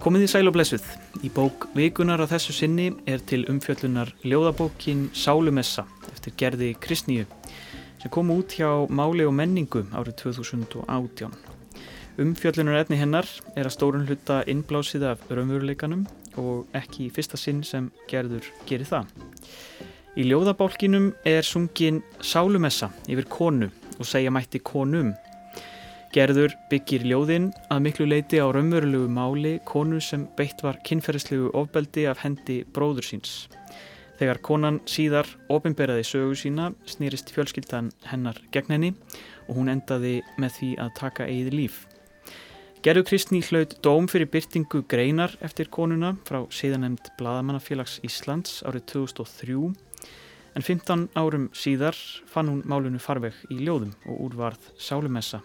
Komið í sæl og blessuð. Í bók Vikunar að þessu sinni er til umfjöllunar ljóðabókin Sálumessa eftir gerði Kristníu sem kom út hjá Máli og menningu árið 2018. Umfjöllunar efni hennar er að stórun hluta innblásið af raunveruleikanum og ekki í fyrsta sinn sem gerður gerir það. Í ljóðabálkinum er sungin Sálumessa yfir konu og segja mætti konum Gerður byggir ljóðinn að miklu leiti á raunverulegu máli konu sem beitt var kynferðislegu ofbeldi af hendi bróður síns. Þegar konan síðar ofinberaði sögu sína snýrist fjölskyldan hennar gegn henni og hún endaði með því að taka eigið líf. Gerður Kristní hlaut dóm fyrir byrtingu greinar eftir konuna frá síðanemd Bladamannafélags Íslands árið 2003 en 15 árum síðar fann hún málunu farveg í ljóðum og úrvarð sálumessa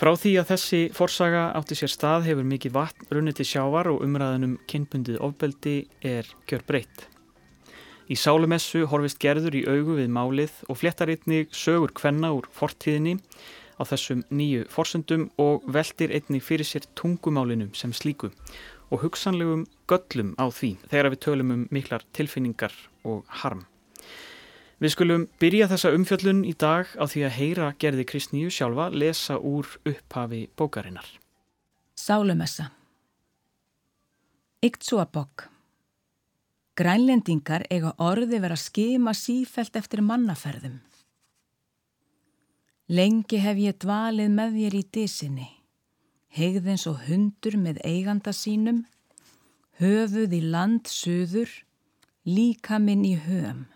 Frá því að þessi forsaga átti sér stað hefur mikið vatn runnið til sjávar og umræðanum kynbundið ofbeldi er kjör breytt. Í sálumessu horfist gerður í augu við málið og fléttaritni sögur kvenna úr fortíðinni á þessum nýju forsöndum og veldir einni fyrir sér tungumálinum sem slíku og hugsanlegum göllum á því þegar við tölum um miklar tilfinningar og harm. Við skulum byrja þessa umfjöllun í dag á því að heyra gerði Kristníu sjálfa lesa úr upphafi bókarinnar. Sálumessa Yktsúabokk Grænlendingar eiga orði vera skima sífelt eftir mannaferðum. Lengi hef ég dvalið með þér í disinni, hegðins og hundur með eiganda sínum, höfuð í land söður, líka minn í höfum.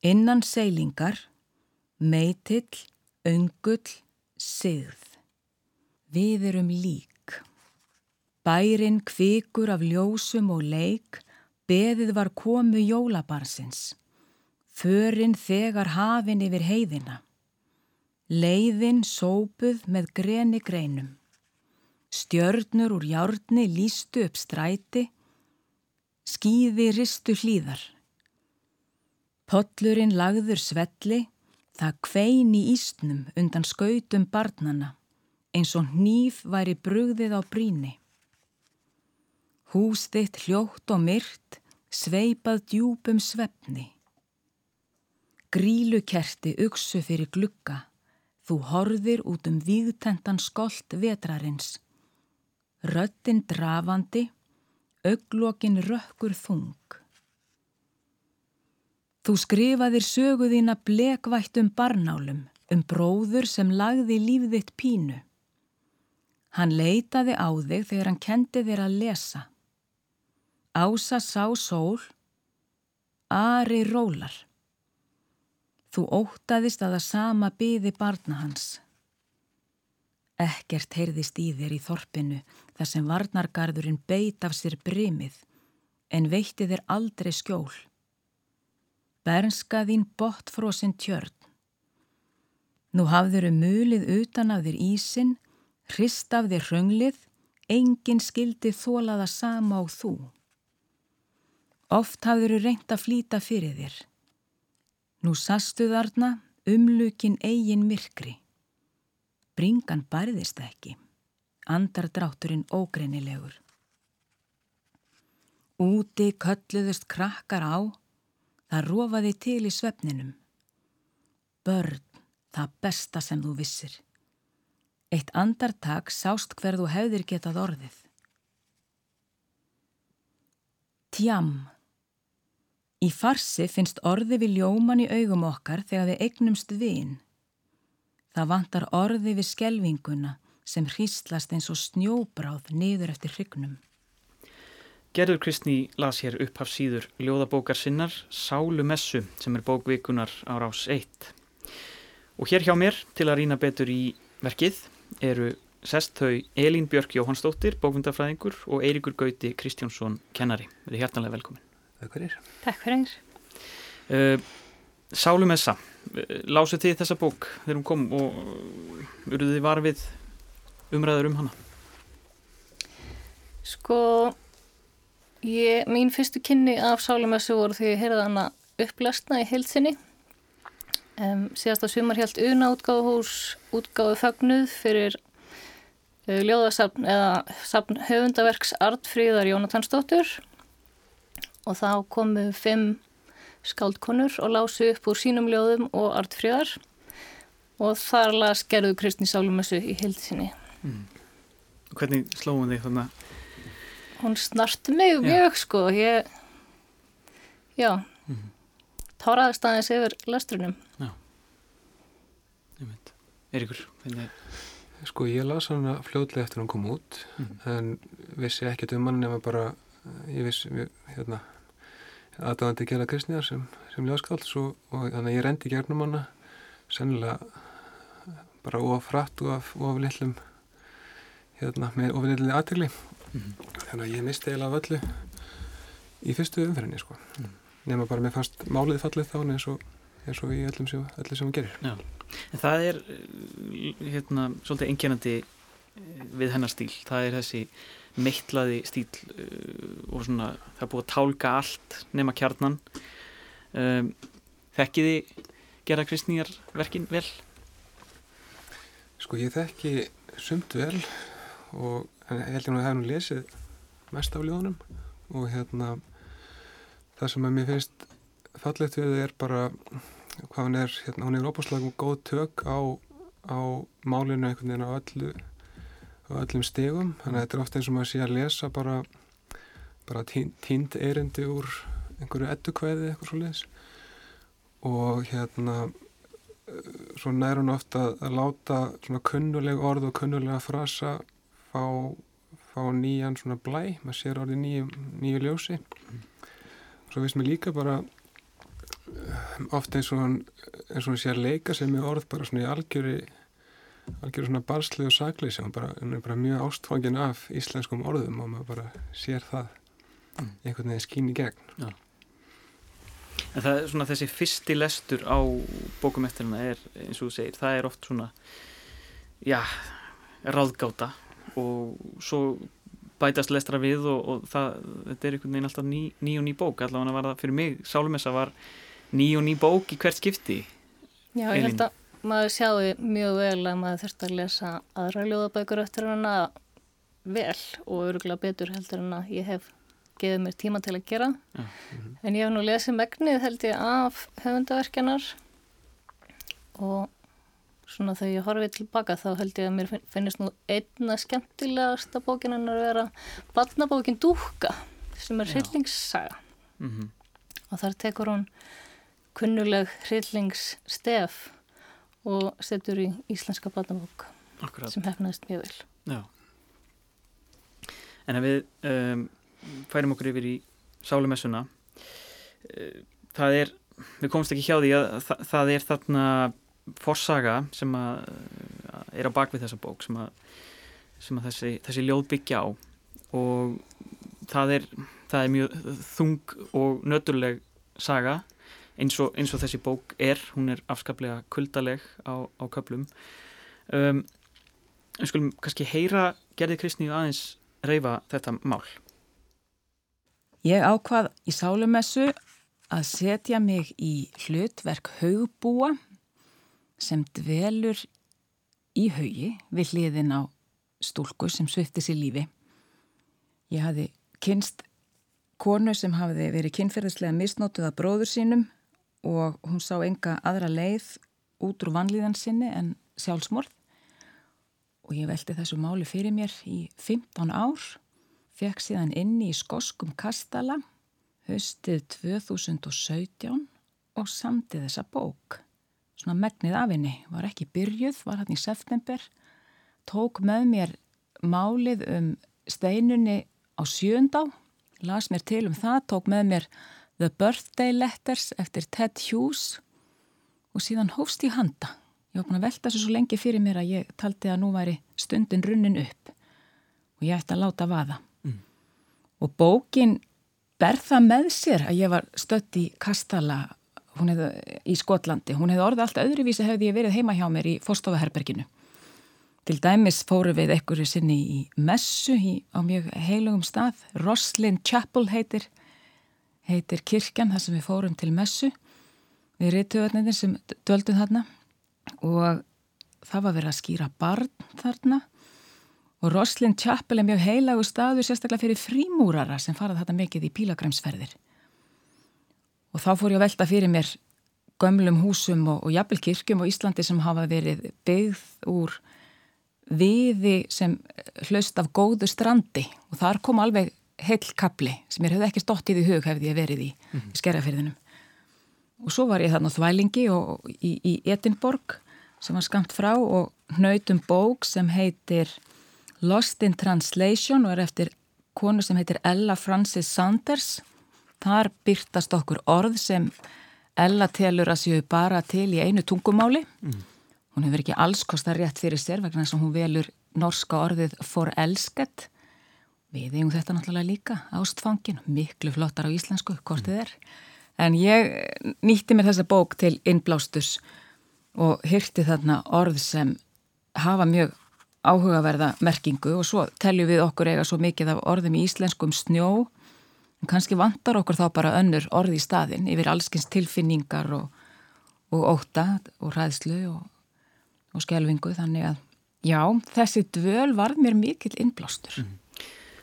Innan seilingar, meitill, öngull, sigð. Við erum lík. Bærin kvikur af ljósum og leik, beðið var komu jólabarsins. Förin þegar hafin yfir heiðina. Leiðin sópuð með greni greinum. Stjörnur úr hjárni lístu upp stræti, skýði ristu hlýðar. Pollurinn lagður svelli, það kvein í ístnum undan skautum barnana, eins og hníf væri brugðið á bríni. Hús þitt hljótt og myrt, sveipað djúpum svefni. Grílukerti uksu fyrir glugga, þú horðir út um vígtentan skolt vetrarins. Röttin drafandi, auglokkin rökkur þung. Þú skrifaðir söguðina blekvættum barnálum um bróður sem lagði lífðitt pínu. Hann leitaði á þig þegar hann kendi þér að lesa. Ása sá sól, Ari rólar. Þú ótaðist að það sama byði barna hans. Ekkert heyrðist í þér í þorpinu þar sem varnargarðurinn beit af sér brimið en veitti þér aldrei skjól. Bernska þín botfrósin tjörn. Nú hafður um mulið utan af þér ísin, hrist af þér hrönglið, engin skildi þólaða sama á þú. Oft hafður þú reynt að flýta fyrir þér. Nú sastu þarna umlukin eigin myrkri. Bringan barðist ekki, andardrátturinn ógreinilegur. Úti kölluðust krakkar á, Það rofaði til í svefninum. Börn, það besta sem þú vissir. Eitt andartak sást hver þú hefðir getað orðið. Tjam. Í farsi finnst orði við ljóman í augum okkar þegar við eignumst vinn. Það vantar orði við skelvinguna sem hríslast eins og snjóbráð niður eftir hrygnum. Gerður Kristní las hér upphaf síður ljóðabókar sinnar Sálumessu sem er bókvikunar á rás 1. Og hér hjá mér til að rýna betur í verkið eru sest þau Elín Björk Jóhannsdóttir, bókvindafræðingur og Eirikur Gauti Kristjánsson, kennari. Við erum hjertanlega velkomin. Takk fyrir. Takk fyrir. Uh, Sálumessa, lásuð þið þessa bók þegar hún kom og eruð þið varfið umræður um hana? Sko Ég, mín fyrstu kynni af Sálumessu voru því að ég heyrði hana upplöstna í heilsinni. Um, síðast á sumar helt Una útgáðuhús útgáðu fögnuð fyrir uh, ljóðasafn eða safn höfundaverks Artfríðar Jónatansdóttur og þá komu fimm skáldkonur og lásu upp úr sínum ljóðum og Artfríðar og þar las gerðu Kristni Sálumessu í hilsinni. Mm. Hvernig slóðum þið þannig? Hún snarti mig mjög já. sko, ég, já, mm. táraðist aðeins yfir lestrunum. Já. Er hvernig? Sko ég las hana fljóðlega eftir hún kom út, mm. en vissi ekkert um hann nema bara, ég vissi, hérna, aðdáðandi gera kristniðar sem, sem ljóðskáls og, og þannig að ég rendi gernum hana sennilega bara ofrætt og of, of lillum hérna, með of lillið aðtegli mm -hmm. þannig að ég misti eiginlega öllu í fyrstu umferðinni sko. mm. nema bara með fast málið fallið þá eins og, eins og í öllum sem, öllum sem hún gerir Já. En það er hérna, svolítið engjænandi eh, við hennar stíl, það er þessi meittlaði stíl uh, og svona það er búið að tálka allt nema kjarnan um, Þekkiði gera kristnýjar verkin vel? Sko ég þekki sumt vel og ég held að það hef nú lesið mest af ljóðunum. Og hérna það sem að mér finnst fallegt við er bara hvað hann er, hérna hann er óbúslega góð tök á, á málinu einhvern veginn á öllu á öllum stegum, þannig að þetta er ofta eins og maður sé að lesa bara bara tínd eirindi úr einhverju eddukvæði eitthvað svo leiðis og hérna svo nær hún ofta að láta svona kunnuleg orð og kunnulega frasa fá, fá nýjan svona blæ, maður sér orðið nýju, nýju ljósi mm. svo veist mér líka bara ofta eins og hann eins og hann sé að leika sig með orð bara svona í algjöri algjöru svona barsli og sagleysi hann, hann er bara mjög ástfangin af íslenskum orðum og maður bara sér það mm. einhvern veginn skín í gegn Já En það er svona þessi fyrsti lestur á bókum eftir hana er eins og þú segir, það er oft svona já, ráðgáta og svo bætast lestra við og, og það, þetta er einhvern veginn alltaf ný, ný og ný bók allavega var það fyrir mig, Sálumessa var ný og ný bók í hvert skipti Já, ég held að maður sjáu mjög vel að maður þurft að lesa aðra ljóðabækur eftir hana vel og öruglega betur heldur en að ég hef gefið mér tíma til að gera ja. -hmm. en ég hef nú lesið megnið held ég af höfundaverkjanar og svona þegar ég horfið tilbaka þá held ég að mér finnist nú einna skemmtilegasta bókin en að vera badnabókin Dúka sem er hryllingssaga mm -hmm. og þar tekur hún kunnuleg hryllingsstef og setur í íslenska badnabók Akkurat. sem hefnaðist mjög vel Já En ef við um, færum okkur yfir í sálumessuna eh, það er, við komumst ekki hjá því að það, það er þarna forsaga sem að er á bakvið þessa bók sem að, sem að þessi, þessi ljóð byggja á. Og það er, það er mjög þung og nöturleg saga eins og, eins og þessi bók er, hún er afskaplega kuldaleg á, á köplum um, en skulum kannski heyra gerði Kristníu aðeins reyfa þetta mál. Ég ákvað í sálumessu að setja mig í hlutverk haugbúa sem dvelur í haugi við hliðin á stúlku sem svifti sér lífi. Ég hafi kynst konu sem hafiði verið kynferðislega misnótuð af bróður sínum og hún sá enga aðra leið út úr vanlíðan sinni en sjálfsmorð og ég veldi þessu máli fyrir mér í 15 ár fekk síðan inni í skoskum kastala höstið 2017 og samtið þessa bók. Svona megnið af henni. Var ekki byrjuð, var hann í september, tók með mér málið um steinunni á sjöndá, las mér til um það, tók með mér The Birthday Letters eftir Ted Hughes og síðan hófst í handa. Ég var búin að velta þessu svo lengi fyrir mér að ég taldi að nú væri stundin runnin upp og ég ætti að láta vaða. Og bókin ber það með sér að ég var stött í Kastala hefði, í Skotlandi. Hún hefði orðið allt öðruvísi hefði ég verið heima hjá mér í Fórstofaherberginu. Til dæmis fóru við einhverju sinni í messu í, á mjög heilugum stað. Roslin Chapel heitir, heitir kirkjan þar sem við fórum til messu. Við reytuðarnir sem döldum þarna og það var verið að skýra barn þarna og Roslin Chapel er mjög heilagu staður sérstaklega fyrir frímúrara sem farað þetta mikið í pílagræmsferðir og þá fór ég að velta fyrir mér gömlum húsum og, og jafnvel kirkjum á Íslandi sem hafa verið byggð úr viði sem hlaust af góðu strandi. Og þar kom alveg heil kapli sem ég hefði ekki stótt í því hug hefði ég verið í, mm -hmm. í skerjafyrðinum og svo var ég þarna þvælingi og, í, í Edinborg sem var skamt frá og hnautum bók sem heitir Lost in Translation og er eftir konu sem heitir Ella Francis Sanders þar byrtast okkur orð sem Ella telur að séu bara til í einu tungumáli mm. hún hefur ekki alls kostar rétt fyrir sér vegna þess að hún velur norska orðið for elsket Við eigum þetta náttúrulega líka, ástfangin, miklu flottar á íslensku, hvort þið er. En ég nýtti mér þessa bók til innblástus og hyrti þarna orð sem hafa mjög áhugaverða merkingu og svo teljum við okkur eiga svo mikið af orðum í íslensku um snjó. En kannski vantar okkur þá bara önnur orð í staðin yfir allskins tilfinningar og, og óta og ræðslu og, og skjelvingu. Þannig að já, þessi dvöl var mér mikil innblástur. Mm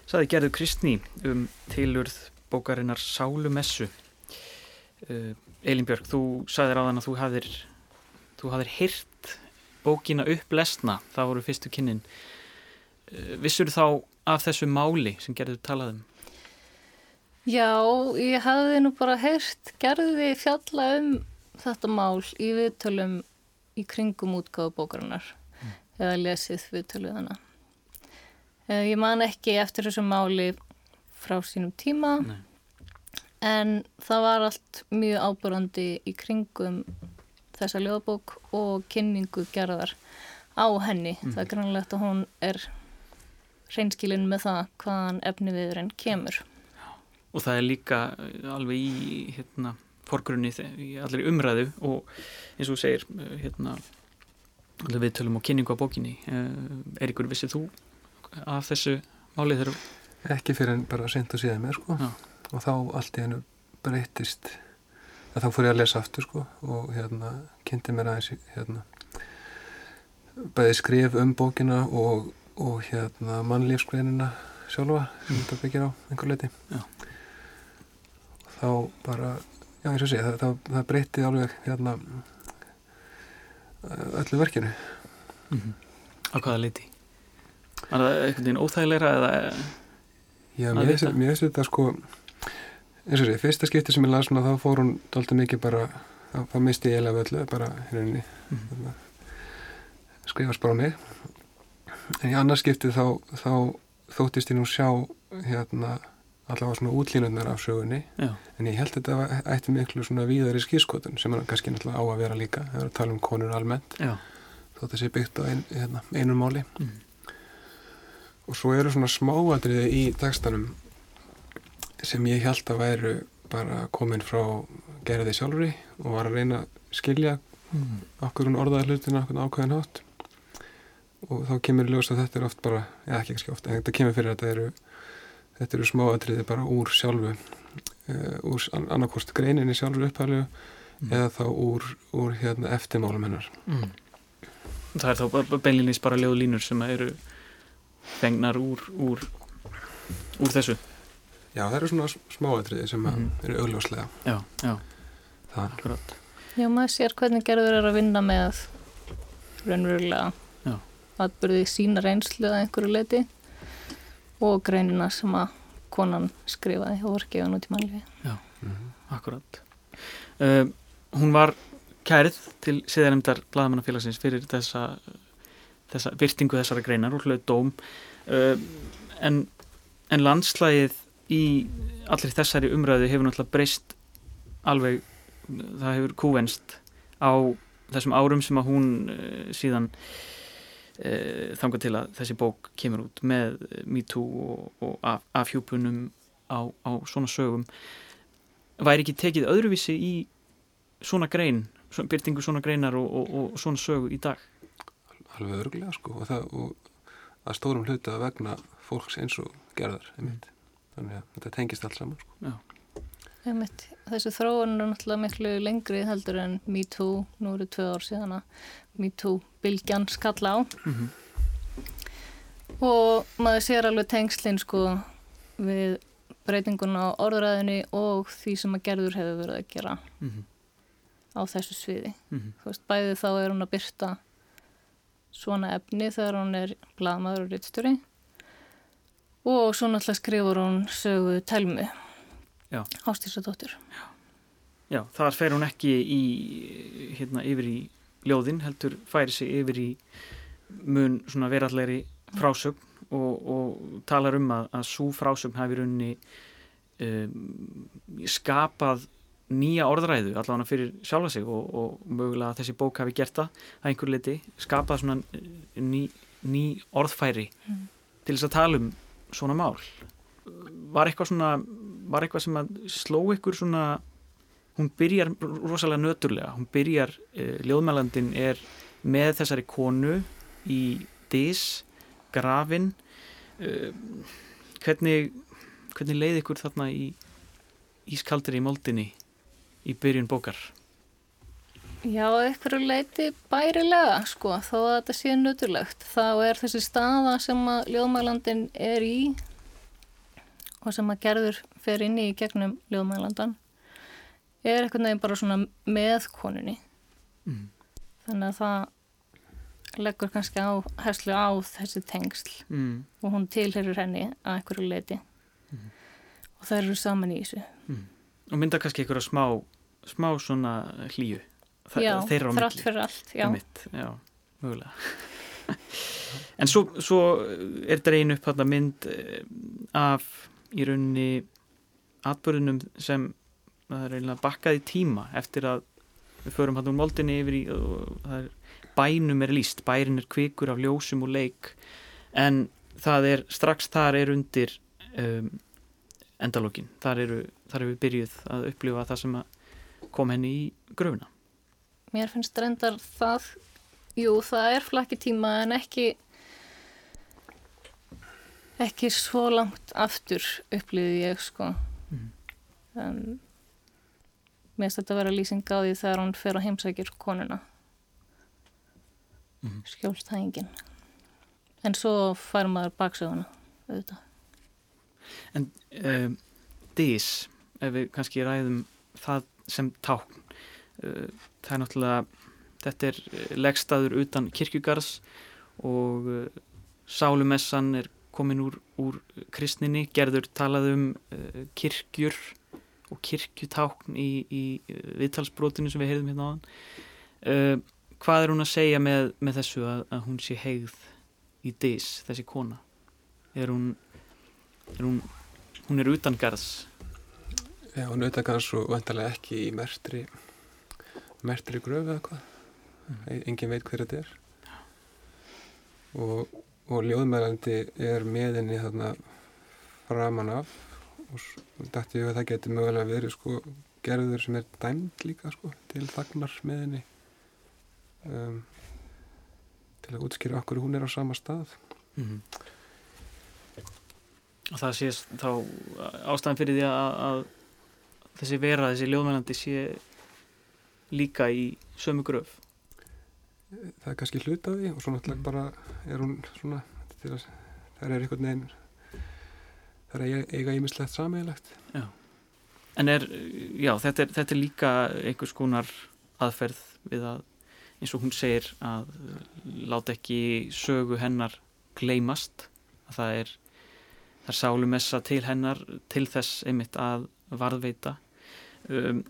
saði gerðu Kristni um tilurð bókarinnar Sálumessu uh, Elin Björg, þú saðir á þann að þú hafðir hafðir hirt bókina upp lesna, það voru fyrstu kynnin uh, vissur þá af þessu máli sem gerðu talaðum? Já, ég hafði nú bara hirt gerði fjalla um þetta mál í viðtölum í kringum útgáðu bókarinnar mm. eða lesið viðtöluð hana Eh, ég man ekki eftir þessu máli frá sínum tíma Nei. en það var allt mjög ábúrandi í kringum þessa ljóðbók og kynningu gerðar á henni. Mm. Það er grannlegt að hún er reynskilin með það hvaðan efni viðurinn kemur. Og það er líka eh, alveg í hérna, forgrunni í allir umræðu og eins og segir eh, hérna, við tölum á kynningu á bókinni. Erikur, vissið þú af þessu máli þegar ekki fyrir en bara sent og síðan með sko Já. og þá allt í hennu breytist að þá fór ég að lesa aftur sko og hérna kynnti mér aðeins hérna bæði skrif um bókina og, og hérna mannlífsgreinina sjálfa sem þetta byggir á einhver leiti Já. Þá bara já eins og sé, það, það, það breyti alveg hérna öllu verkinu mm -hmm. Á hvaða leiti? Var það einhvern veginn óþægilegra eða Já, mér finnst þetta sko eins og því, fyrsta skipti sem ég las þá fór hún doldið mikið bara þá misti ég eða öllu bara hérna mm -hmm. skrifast bara á mig en í annars skipti þá, þá þóttist ég nú sjá hérna allavega svona útlínundar af sögunni Já. en ég held að þetta ætti miklu svona víðar í skýrskotun sem er kannski náttúrulega á að vera líka það er að tala um konur almennt Já. þótt að sé byggt á ein, hérna, einum máli mm og svo eru svona smáadriði í textanum sem ég held að væru bara komin frá gerði sjálfri og var að reyna að skilja mm. okkur hún orðaði hlutina okkur ákveðin hátt og þá kemur ljós að þetta er oft bara, eða ekki ekki oft en þetta kemur fyrir að þetta eru þetta eru smáadriði bara úr sjálfu uh, úr annarkost greininni sjálfur upphælu mm. eða þá úr, úr hérna, eftirmálum hennar. Mm. Það er þá beinlinnins bara ljóðlínur sem eru fengnar úr, úr, úr þessu. Já, það eru svona smáatriði sem mm eru augljóslega Já, já, akkurat. Já, maður sér hvernig gerður er að vinna með raunverulega atbyrði sína reynslu að einhverju leiti og greinina sem að konan skrifaði og orkiða nút í mannlegi Já, mm -hmm. akkurat uh, Hún var kærið til siðanemdar Blaðamannafélagsins fyrir þessa þessa, virtingu þessara greinar og hlaut dóm uh, en, en landslægið í allir þessari umræðu hefur náttúrulega breyst alveg, það hefur kúvenst á þessum árum sem að hún uh, síðan uh, þangar til að þessi bók kemur út með MeToo og, og af, afhjúpunum á, á svona sögum væri ekki tekið öðruvísi í svona grein, byrtingu svona greinar og, og, og svona sögu í dag alveg örglega sko og það og að stórum hluti að vegna fólks eins og gerðar einmitt. þannig að þetta tengist allt saman sko. Einmitt, þessu þróun er náttúrulega miklu lengri heldur en MeToo, nú eru tvö ár síðan að MeToo bylgjan skalla á mm -hmm. og maður sér alveg tengslinn sko við breytingun á orðræðinni og því sem að gerður hefur verið að gera mm -hmm. á þessu sviði. Mm -hmm. Þú veist, bæði þá er hún að byrta svona efni þegar hún er blamaður og rittstjóri og svo náttúrulega skrifur hún sögu telmu ástísadóttur. Já. Já, þar fer hún ekki í, hérna, yfir í ljóðin, heldur færi sig yfir í mun svona verallegri frásögn og, og talar um að, að svo frásögn hafi runni um, skapað nýja orðræðu allavega fyrir sjálfa sig og, og mögulega þessi bók hafi gert það að einhver liti, skapað svona ný, ný orðfæri mm. til þess að tala um svona mál var eitthvað svona var eitthvað sem að sló ykkur svona hún byrjar rosalega nöturlega. Hún byrjar, eh, ljóðmælandin er með þessari konu í dis, grafin eh, hvernig hvernig leið ykkur þarna í ískaldri í moldinni í byrjun bókar? Já, eitthvað leiti bærilega sko, þó að þetta sé nöturlegt þá er þessi staða sem að ljóðmælandin er í og sem að gerður fer inn í gegnum ljóðmælandan er eitthvað nefn bara svona með konunni. Mm. þannig að það leggur kannski á herslu á þessi tengsl mm. og hún tilherir henni að einhverju leiti mm. og það eru saman í þessu. Og mynda kannski einhverja smá smá svona hlýju. Já, þrátt fyrir allt já, mitt, já mögulega. En svo, svo er einu upp mynd af í rauninni atbörðunum sem bakkað í tíma eftir að við förum hann úr moldinni yfir í er, bænum er líst, bærin er kvikur af ljósum og leik en það er strax þar er undir um, endalókin þar eru, þar eru byrjuð að upplifa það sem kom henni í gröfuna Mér finnst reyndar það jú, það er flakki tíma en ekki ekki svo langt aftur upplýði ég sko mm. um, mér finnst þetta að vera lýsing á því þegar hún fer á heimsækjur konuna mm. skjólstæðingin en svo fær maður baksöguna auðvitað En um, dís ef við kannski ræðum það sem tákn uh, það er náttúrulega þetta er leggstaður utan kirkjugarðs og uh, sálumessan er komin úr, úr kristninni, gerður talað um uh, kirkjur og kirkjutákn í, í viðtalsbrotinu sem við heyrðum hérna á hann hvað er hún að segja með, með þessu að, að hún sé heigð í dis, þessi kona? Er hún er hún, hún er utan garðs? Já, hún er utan garðs og vantarlega ekki í mertri mertri gröfu eða hvað engin veit hver þetta er. Og, og ljóðmælandi er með henni þarna framan af. Og dætti ég að það getur mögulega verið sko gerður sem er dæmt líka sko til þagnar með henni um, til að útskýra okkur hún er á sama stað. Mm. og það sé þá ástæðan fyrir því að, að þessi vera, þessi ljóðmælandi sé líka í sömu gröf það er kannski hlut af því og svo náttúrulega mm. bara er hún svona að, það er einhvern veginn það er eiga ímislegt sammeilegt já. en er, já, þetta er, þetta er líka einhvers konar aðferð við að eins og hún segir að láta ekki sögu hennar gleymast að það er það er sálumessa til hennar til þess einmitt að varðveita um,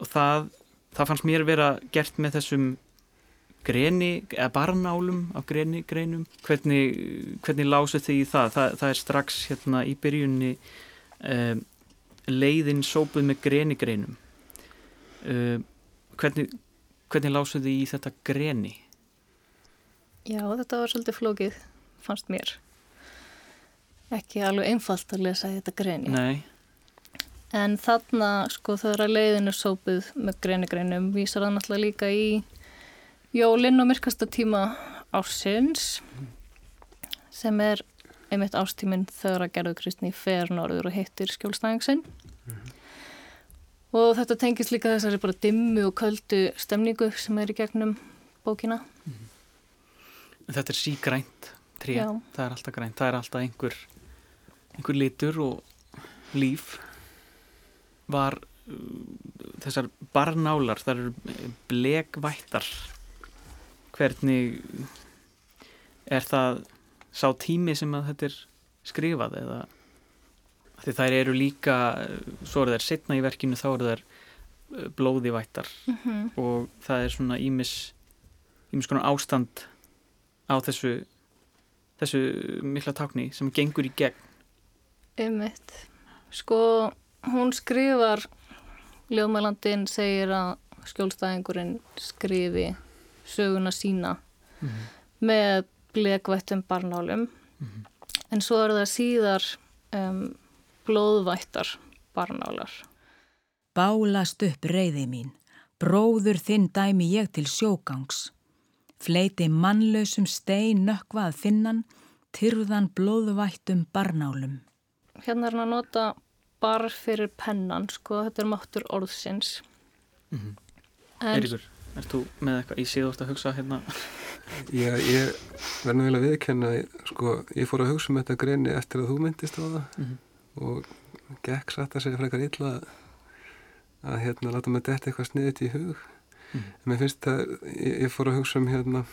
og það það fannst mér vera gert með þessum greni, eða barnálum af greni, greinum. Hvernig, hvernig lásu þið í það? það það er strax hérna í byrjunni um, leiðin sópuð með greni greinum. Um, hvernig, hvernig lásu þið í þetta greni? Já, þetta var svolítið flókið fannst mér. Ekki alveg einfalt að lesa þetta greni. Nei. En þarna, sko, þegar að leiðin er sópið með greinigreinum vísar það náttúrulega líka í jólinn og myrkasta tíma ársins sem er einmitt ástíminn þegar að gerðu Kristni fer norður og hittir skjólstæðingsinn mm -hmm. og þetta tengist líka þessari bara dimmu og köldu stemningu sem er í gegnum bókina. Mm -hmm. Þetta er sígrænt tré, það er alltaf grænt, það er alltaf einhver, einhver litur og líf var uh, þessar barnálar, það eru blegvættar hvernig er það sá tími sem að þetta er skrifað eða? Því þær eru líka svo eru þær setna í verkinu þá eru þær uh, blóðivættar. Mm -hmm. og það er svona ímis ímis konar ástand á þessu þessu mikla tákni sem gengur í gegn. Ummitt sko hún skrifar Ljóðmælandin segir að skjólstæðingurinn skrifi söguna sína mm -hmm. með blekvættum barnálum mm -hmm. en svo er það síðar um, blóðvættar barnálar. Bálast upp reyði mín, bróður þinn dæmi ég til sjógangs. Fleiti mannlausum stein nökkvað finnan, tyrðan blóðvættum barnálum. Hérna er hann að nota bar fyrir pennan, sko, þetta er máttur orðsins. Mm -hmm. en... Eiríkur, ert þú með eitthvað í síðust að hugsa hérna? Já, ég verði vel að viðkenna, sko, ég fór að hugsa um þetta greini eftir að þú myndist á það mm -hmm. og gekk satt að segja frekar illa að hérna láta mig detta eitthvað sniðið í hug. Mm -hmm. En mér finnst að ég, ég fór að hugsa um hérna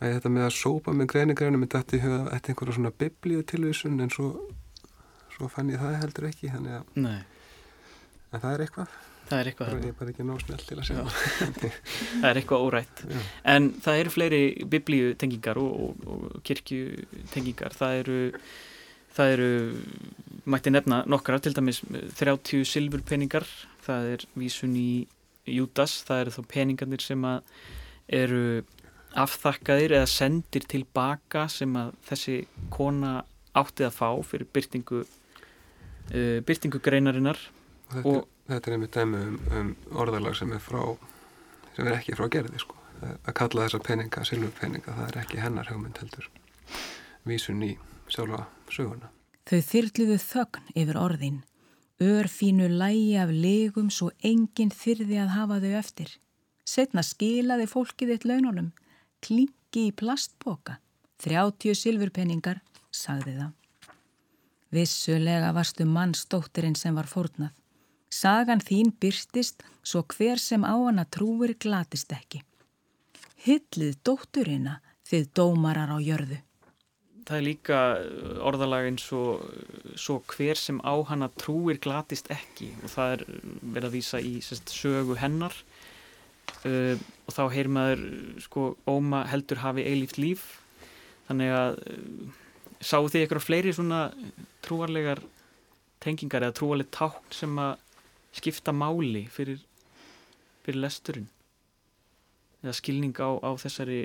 að þetta með að sópa með greinigrænum með dætt í huga eftir einhverja svona biblíu tilvísun en svo, svo fann ég það heldur ekki, þannig að, að það er eitthvað. Það er eitthvað Það er bara ekki nóg snell til að segja Það. Er eitthvað órætt. En það eru fleiri biblíu tengingar og, og, og kirkju tengingar Það eru það eru, mætti nefna nokkra, til dæmis 30 silfurpeningar. Það er vísun í Júdas, það eru þá peningarnir sem að eru afþakkaðir eða sendir tilbaka sem að þessi kona áttið að fá fyrir byrtingu uh, byrtingu greinarinnar. Og, og þetta er einmitt dæmi um, um orðalag sem er frá sem er ekki frá gerði sko. Að kalla þessa peninga, silfurpeninga það er ekki hennar hugmynd heldur. Vísun í sjálfa söguna. Þau þyrluðu þögn yfir orðin. Örfínu lægi af legum svo enginn þyrði að hafa þau eftir. Setna skilaði fólkið eitt laununum. Klingi í plastboka 30 silfurpeningar sagði það. Vissulega varstu mannstóttirinn sem var fórnað Sagan þín byrstist svo hver sem á hana trúir glatist ekki. Hyllið dótturina þið dómarar á jörðu. Það er líka orðalag eins og svo hver sem á hana trúir glatist ekki og það er verið að vísa í sérst, sögu hennar uh, og þá heyr maður sko óma heldur hafi eilíft líf þannig að uh, sáu þið eitthvað fleiri svona trúarlegar tengingar eða trúarleg tákn sem að skipta máli fyrir, fyrir lesturinn eða skilning á, á þessari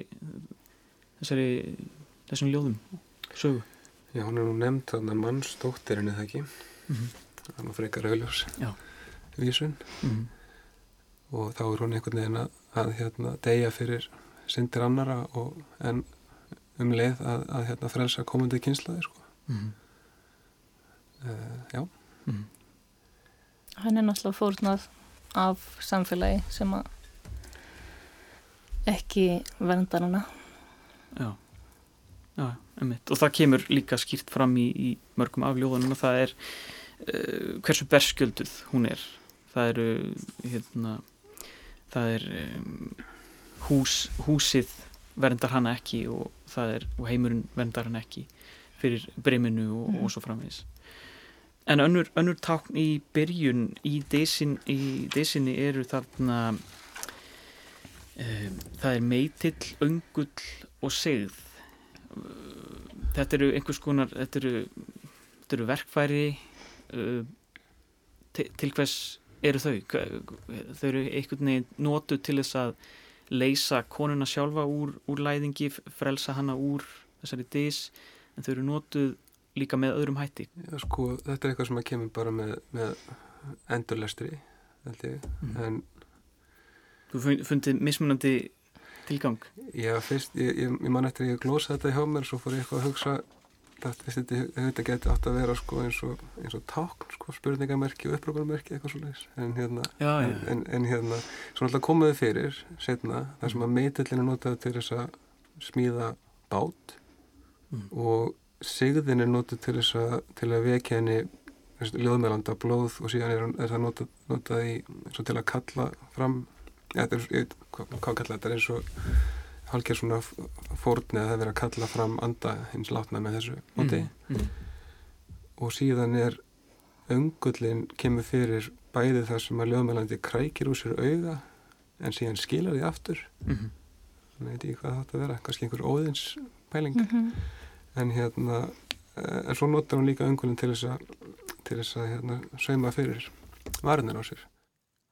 þessari þessum ljóðum sögu Já, hún er nú nefnd þarna mannstóttirinn eða ekki mm -hmm. það er frekar auðljós vísun mm -hmm. og þá er hún einhvern veginn að, að hérna, deyja fyrir syndir annara og en um leið að, að hérna, frelsa komandi kynslaði sko. mm -hmm. uh, Já mhm hann er náttúrulega fórnað af samfélagi sem að ekki verndar hana. Já, já, einmitt. Og það kemur líka skýrt fram í, í mörgum afljóðunum og það er uh, hversu berskjölduð hún er. Það eru hérna, það er um, hús, húsið verndar hana ekki og, er, og heimurinn verndar hana ekki fyrir breyminu og, mm. og svo framvegis En önnur, önnur tákn í byrjun í deysinni eru þarna um, það er meitill, öngull og segð. Þetta eru einhvers konar þetta eru, þetta eru verkfæri uh, til, til hvers eru þau? Þau eru einhvern veginn nótu til þess að leysa konuna sjálfa úr, úr læðingi frelsa hana úr þessari deys en þau eru nótuð líka með öðrum hætti Já, sko, þetta er eitthvað sem að kemur bara með, með endurlestri mm. en Þú fundið mismunandi tilgang Já, fyrst, ég, ég, ég man eftir að ég glósa þetta hjá mér svo fór ég eitthvað að hugsa þetta, þetta geti átt að vera sko, eins og, og tákn, sko, spurningamerki og uppróparmerki eitthvað svolítið en hérna, já, já. En, en hérna svo náttúrulega komuðu fyrir setna þar sem að meitillinu notaði til þess að smíða bát mm. og sigðin er notið til þess að til að vekja henni ljóðmælanda blóð og síðan er, er það notað, notað í, til að kalla fram er, ég, hvað, hvað kalla þetta er eins og halkið svona fórni að það verið að kalla fram anda hins látna með þessu móti mm, mm. og síðan er öngullin kemur fyrir bæði þar sem að ljóðmælandi krækir úr sér auga en síðan skilar því aftur mm -hmm. þannig að ég veit ekki hvað það átt að vera kannski einhver óðins pæling -hmm. En hérna en svo notar hún líka öngullin til þess að til þess að hérna, sauma fyrir varnir á sér.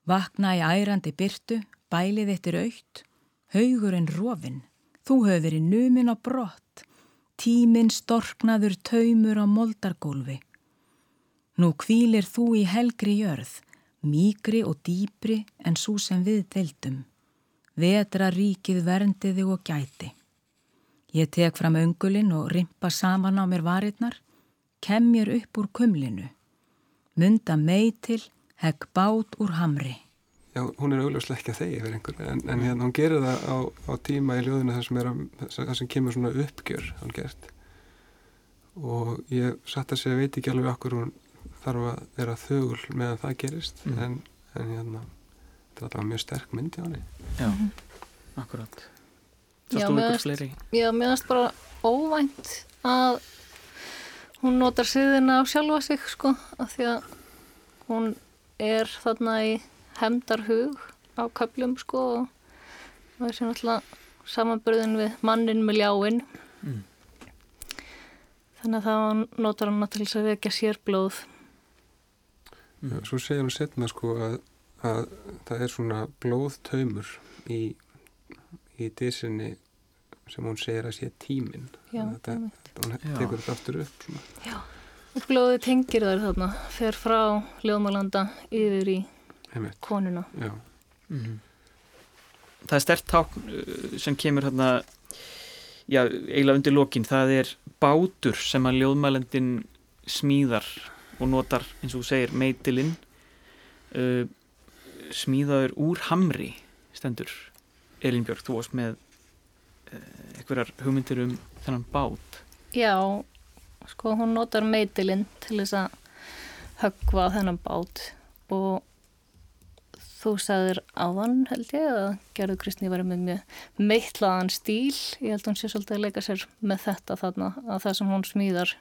Vakna í ærandi byrtu, bælið eittir aukt, haugurinn rofin, þú höfður í numin á brott, tíminn storknaður taumur á moldargólfi. Nú kvílir þú í helgri jörð, mýgri og dýpri en svo sem við deildum. Vetra ríkið verndiði og gæti. Ég tek fram öngulinn og rimpa saman á mér varirnar, kem mér upp úr kumlinu munda meitil, hegg bát úr hamri. Já, hún er augljóslega ekki að þegja fyrir einhverju, en, en hérna hún gerir það á, á tíma í ljóðinu þar sem, þar sem kemur svona uppgjör algjört og ég satt að segja, veit ekki alveg okkur hún þarf að vera þögul meðan það gerist, mm. en, en hérna þetta er alltaf mjög sterk myndi á henni. Já, mm Já, mér finnst bara óvænt að hún notar siðina á sjálfa sig sko af því að hún er þarna í hemdarhug á köplum sko og það er sér náttúrulega samanbyrðin við mannin með ljáinn. Mm. þannig að það notar hann til þess að vekja sér blóð Já, Svo segir hún setna sko að, að það er svona blóðtaumur í, í disinni sem hún segir að sé tíminn. Þetta hún tekur þetta aftur upp svona. Já, og blóði tengir þær þarna fer frá Ljóðmálanda yfir í Heimitt. konuna. Já. Mm -hmm. Það er stert tákn uh, sem kemur hérna já, eiginlega undir lokin. Það er bátur sem að Ljóðmálandin smíðar og notar eins og þú segir meitilinn uh, smíðaður úr hamri stendur Elinbjörg, þú varst með uh, einhverjar hugmyndir um þennan bát Já, sko hún notar meitilinn til þess að höggva þennan bát og þú sagðir áðan held ég að Gerður Kristni var með mjög meitlaðan stíl, ég held hún sé svolítið að leika sér með þetta þarna að það sem hún smíðar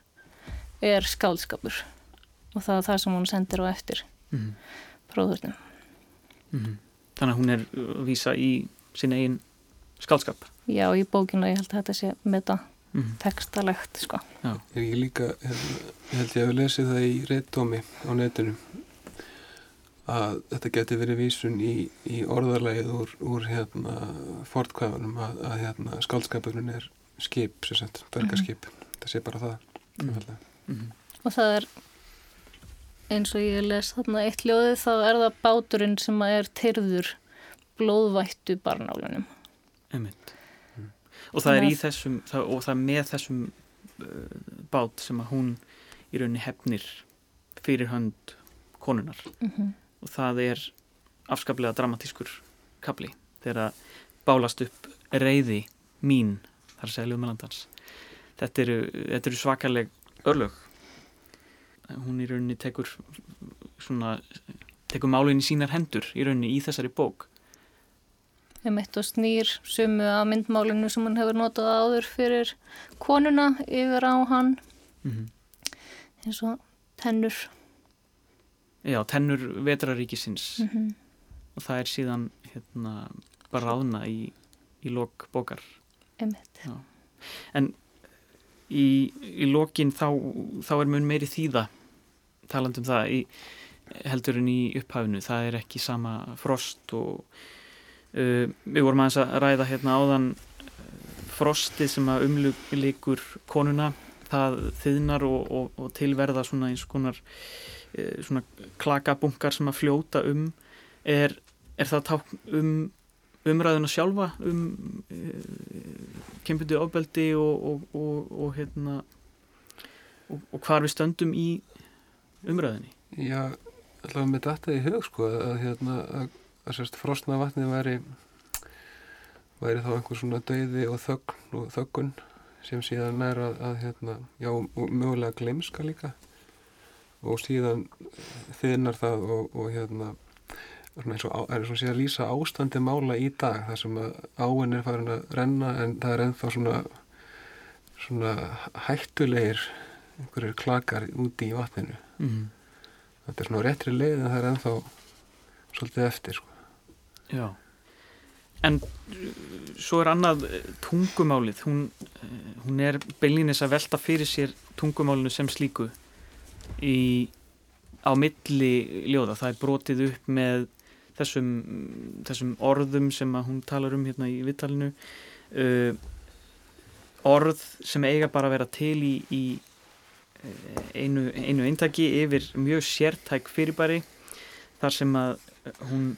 er skálskapur og það er það sem hún sendir á eftir mm -hmm. próðurnum mm -hmm. Þannig að hún er að vísa í sín eigin skálskap Já, í bókinu ég held að þetta sé með það mm. textalegt sko. Ég líka, ég held ég að við lesið það í réttómi á netinu að þetta geti verið vísun í, í orðarlegið úr, úr hérna fortkvæðunum að, að hérna skaldskapurinn er skip, sem sagt, bergaskip mm. það sé bara það mm. Mm. og það er eins og ég les þarna eitt ljóði þá er það báturinn sem er tyrður blóðvættu barnálunum Emitt og það er í þessum það, og það er með þessum uh, bát sem að hún í rauninni hefnir fyrir hönd konunar mm -hmm. og það er afskaplega dramatískur kapli þegar að bálast upp reyði mín þar segja Ljóðmælandans þetta eru, þetta eru svakaleg örlög. Hún í rauninni tekur svona tekur málinn í sínar hendur í rauninni í þessari bók um eitt og snýr sumu að myndmálinu sem hann hefur notað áður fyrir konuna yfir á hann. Mm -hmm. eins og tennur. Já, tennur vetraríkisins. Mm -hmm. og það er síðan hérna bara ráðna í, í lok bókar. En í, í lokin þá, þá er mun meiri þýða talandum það í, heldurinn í upphafinu, það er ekki sama frost og Uh, við vorum aðeins að ræða hérna áðan uh, frostið sem að umlugur konuna. Það þiðnar og, og, og tilverða svona eins konar uh, svona klakabunkar sem að fljóta um. Er, er það ták um umræðuna sjálfa um kempundi ofbeldi og, og hérna og hvar við stöndum í umræðinni Já, allavega með þetta í hug sko að hérna að að sérst frosna vatnið væri væri þá einhver svona dauði og þögn og þöggun sem síðan er að, að hérna, já, mögulega glemska líka og síðan þinnar það og, og hérna eins og er svona síðan að lýsa ástandi mála í dag þar sem að áinn er farin að renna en það er ennþá svona svona hættulegir einhverjir klakar úti í vatninu mm. þetta er svona réttri leið en það er ennþá svolítið eftir sko. Já En svo er annað eh, tungumálið, hún, eh, hún er beilinnis að velta fyrir sér tungumálinu sem slíku í, á milli ljóða. Það er brotið upp með þessum, þessum orðum sem hún talar um hérna í vittalinu. Uh, orð sem eiga bara að vera til í, í einu, einu eintaki yfir mjög sértæk fyrirbæri þar sem að hún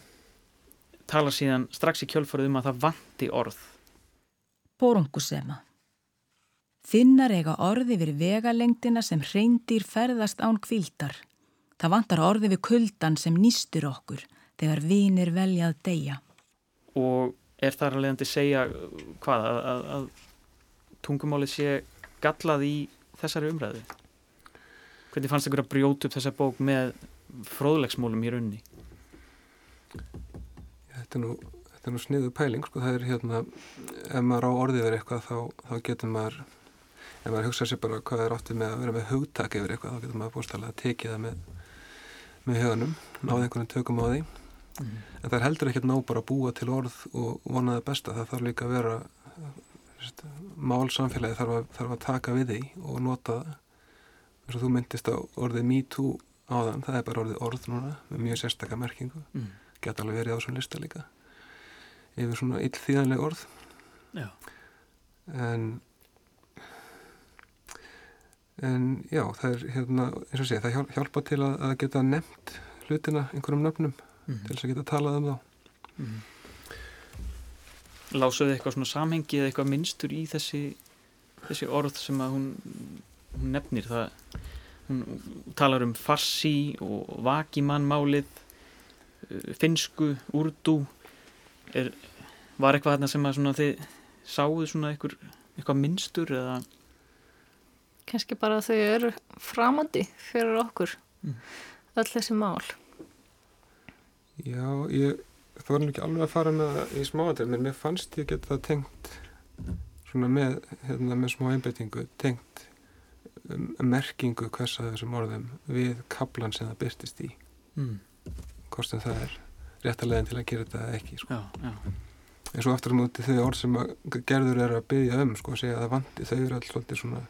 tala síðan strax í kjölfarið um að það vanti orð. Borungusema Finnar eiga orði við vegalengdina sem reyndir ferðast án kvildar. Það vantar orði við kuldan sem nýstur okkur þegar vinir veljað deyja. Og er þar að leiðandi segja hvað að, að, að tungumálið sé gallað í þessari umræðu? Hvernig fannst ykkur að brjóta upp þessa bók með fróðlegsmólum í raunni? Þetta er nú, þetta er nú sniðu pæling sko, það er hérna, ef maður á orðið verið eitthvað þá, þá getur maður ef maður hugsa sér bara hvað er áttið með að vera með hugtak yfir eitthvað, þá getur maður búinstæðilega að tekið það með, með huganum náði einhvern tökum á því. Mm. en það er heldur ekkert ná bara að búa til orð og vonaði besta, það þarf líka að vera málsamfélagi þarf að, þarf að taka við því og nota eins og þú myndist á orðið me too áðan, það er bara orðið orð núna með mjög sérstakka merkingu. Mm geta alveg verið á svona lista líka yfir svona illþýðanleg orð já. en en já það er hérna eins og sé það hjálpa til að, að geta nefnt hlutina einhverjum nöfnum mm -hmm. til þess að geta talað um þá mm -hmm. Lásuðu eitthvað svona samhengi eða eitthvað minnstur í þessi þessi orð sem að hún, hún nefnir það hún talar um farsi og vakimannmálið finsku, úrdú er, var eitthvað þarna sem að þið sáðu svona eitthvað, eitthvað minnstur eða? Kannski bara þau eru framandi fyrir okkur mm. öll þessi mál. Já, ég er ekki alveg að fara með það í smáatir menn mér fannst ég geta tengt svona með, hérna, með smá einbeitingu tengt um, merkingu hvers að þessum orðum við kaplan sem það byrtist í. Mm hvort sem það er réttalegin til að gera þetta ekki sko. já, já. en svo aftur á móti þau orð sem gerður er að byggja um sko, að segja að það vanti, þau eru alls svolítið svona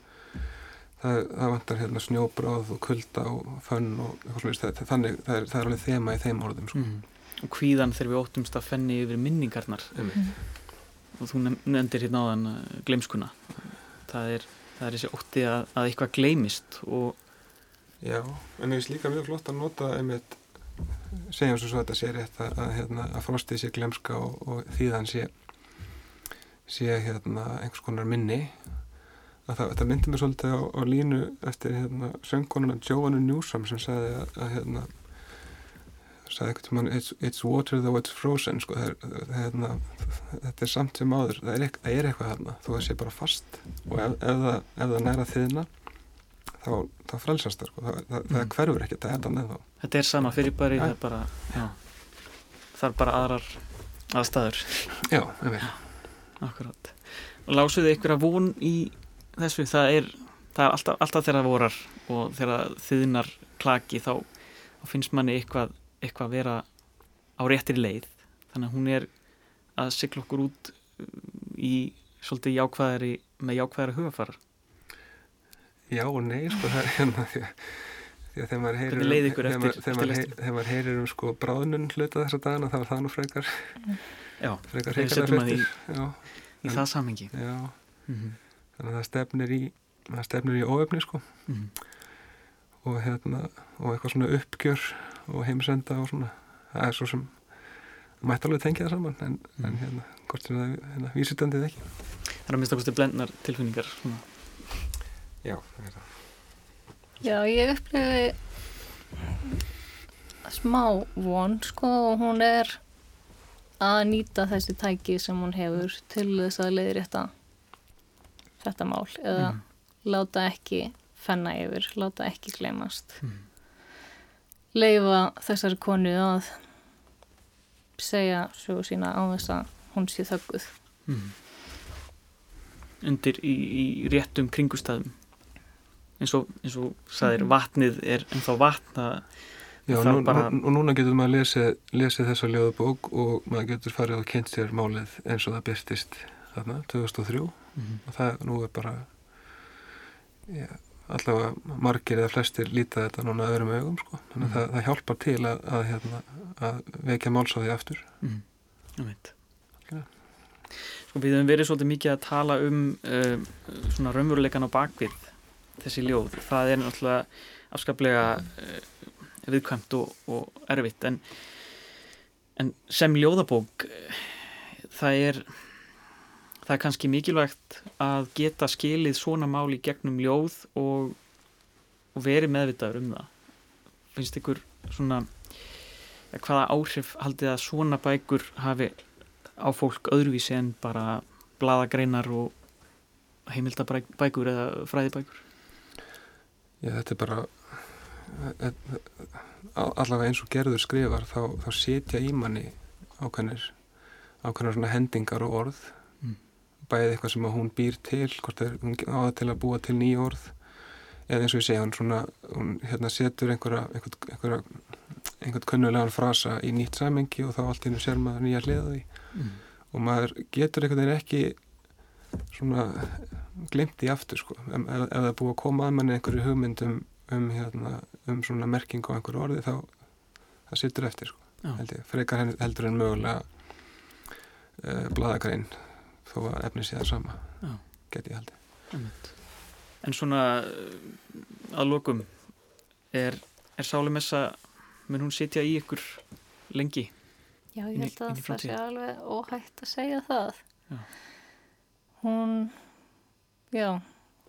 það, það vantar hérna snjóbráð og kulda og fönn og eitthvað svona þannig það er, það er alveg þema í þeim orðum sko. mm. og hvíðan þegar við óttumst að fenni yfir minningarnar mm. og þú nefndir hérna á þann uh, gleimskuna það er, það er þessi ótti að, að eitthvað gleimist og Já, en ég er líka mjög flott að nota einmitt segjum svo svo að þetta sé rétt að, að, hérna, að frostið sé glemska og, og þýðan sé sé hérna einhvers konar minni. Að það, það myndi mér svolítið á, á línu eftir hérna söngkonuna Joannu Newsom sem sagði að, að hérna sagði eitthvað til mann it's, it's water though it's frozen sko það það, hérna, þetta er samt sem áður það er, það er eitthvað hérna þú veist sé bara fast og ef, ef, það, ef það næra þiðna þá, þá frelsast það sko. það, það, mm. það hverfur ekki þetta þetta með þá. Þetta er sama fyrir bara það er bara já, það er bara aðrar aðstæður. Já, ég veit Akkurát lásuðu ykkur að von í þessu það er, það er alltaf, alltaf þegar það vorar og þegar þiðnar klaki þá, þá finnst manni eitthvað, eitthvað vera á réttir leið. Þannig að hún er að sykla okkur út í svolítið jákvæðari með jákvæðari hugafara Já og nei, sko, það er hérna því að, þegar maður heyrir um, þegar maður, heyr, þegar maður heyrir um sko bráðnun hluta þessa dagana, þá er það nú frekar Já, frekar heikara hlutir í, í það samengi Já, mm -hmm. þannig að það stefnir í það stefnir í óöfni, sko. Mm -hmm. og hérna og eitthvað svona uppgjör og heimsenda og svona, það er svo sem mætti alveg tengja það saman en, mm. en hérna, hvort sem það hérna, vísitandið ekki. Það er að mista kosti blendnar tilfinningar svona Já, það er það. Já, ég upplifi smá von, sko, og hún er að nýta þessi tæki sem hún hefur til þess að leiðri þetta þetta mál eða mm. láta ekki fenna yfir, láta ekki glemast mm. leifa þessari konu að segja svo sína á þess að hún sé þögguð mm. undir í, í réttum kringustæðum eins og, eins og saðir mm. vatnið er ennþá vatna Já, nú, bara... og núna getur maður lesið, lesið þessa ljóðabók og maður getur farið og kynnt sér málið eins og það byrstist þarna, 2003 mm -hmm. og það nú er bara ja, allavega margir eða flestir lítið þetta núna öðrum augum sko. þannig að mm -hmm. það, það hjálpar til að, að, hérna, að vekja málsáði aftur mm -hmm. Það veit Sko við hefum verið svolítið mikið að tala um uh, svona raunveruleikan á bakvið þessi ljóð, það er náttúrulega afskaplega uh, viðkvæmt og, og erfitt en, en sem ljóðabók það er það er kannski mikilvægt að geta skilið svona máli gegnum ljóð og, og verið meðvitaður um það. Finnst ykkur svona hvaða áhrif haldið að svona bækur hafi á fólk öðruvísi en bara bladagreinar og heimildabækur eða fræðibækur Já, þetta er bara allavega eins og gerður skrifar þá, þá setja í manni ákveðnir ákveðnar hendingar og orð mm. bæðið eitthvað sem hún býr til hvort er hún áða til að búa til nýja orð eða eins og ég segja hún, svona, hún hérna, setur einhverja einhvern kunnulegan frasa í nýtt samengi og þá allt hinn sér maður nýja hliðaði mm. og maður getur einhvern veginn ekki svona glimt í aftur sko. Ef, ef það er búið að koma að manni einhverju hugmyndum um, hérna, um svona merking á einhverju orði þá það sittur eftir sko. frekar heldur en mögulega uh, bladagrein þó að efni sé það sama get ég haldi En svona eh, að lokum er, er Sálumessa mun hún sitja í ykkur lengi? Já, ég held að það sé alveg óhægt að segja það. Já. Hún já,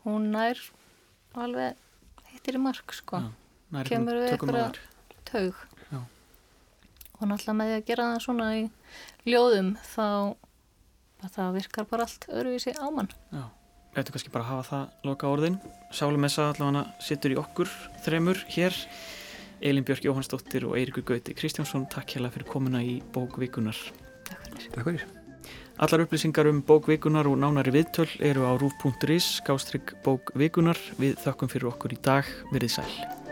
hún nær alveg hittir í mark sko. Já, kemur við eitthvað taug. Já. og náttúrulega með því að gera það svona í ljóðum þá það virkar bara allt öruvísi ámann Já, eftir kannski bara að hafa það loka orðin. Sálumessa allavega sittur í okkur þremur hér. Elin Björk Jóhannsdóttir og Eirikur Gauti Kristjánsson, takk hella fyrir komuna í bókvíkunar Takk fyrir. Takk fyrir Allar upplýsingar um bókvikunar og nánari viðtöl eru á rúf.is, gástrygg bókvikunar. Við þakkum fyrir okkur í dag. Verið sæl.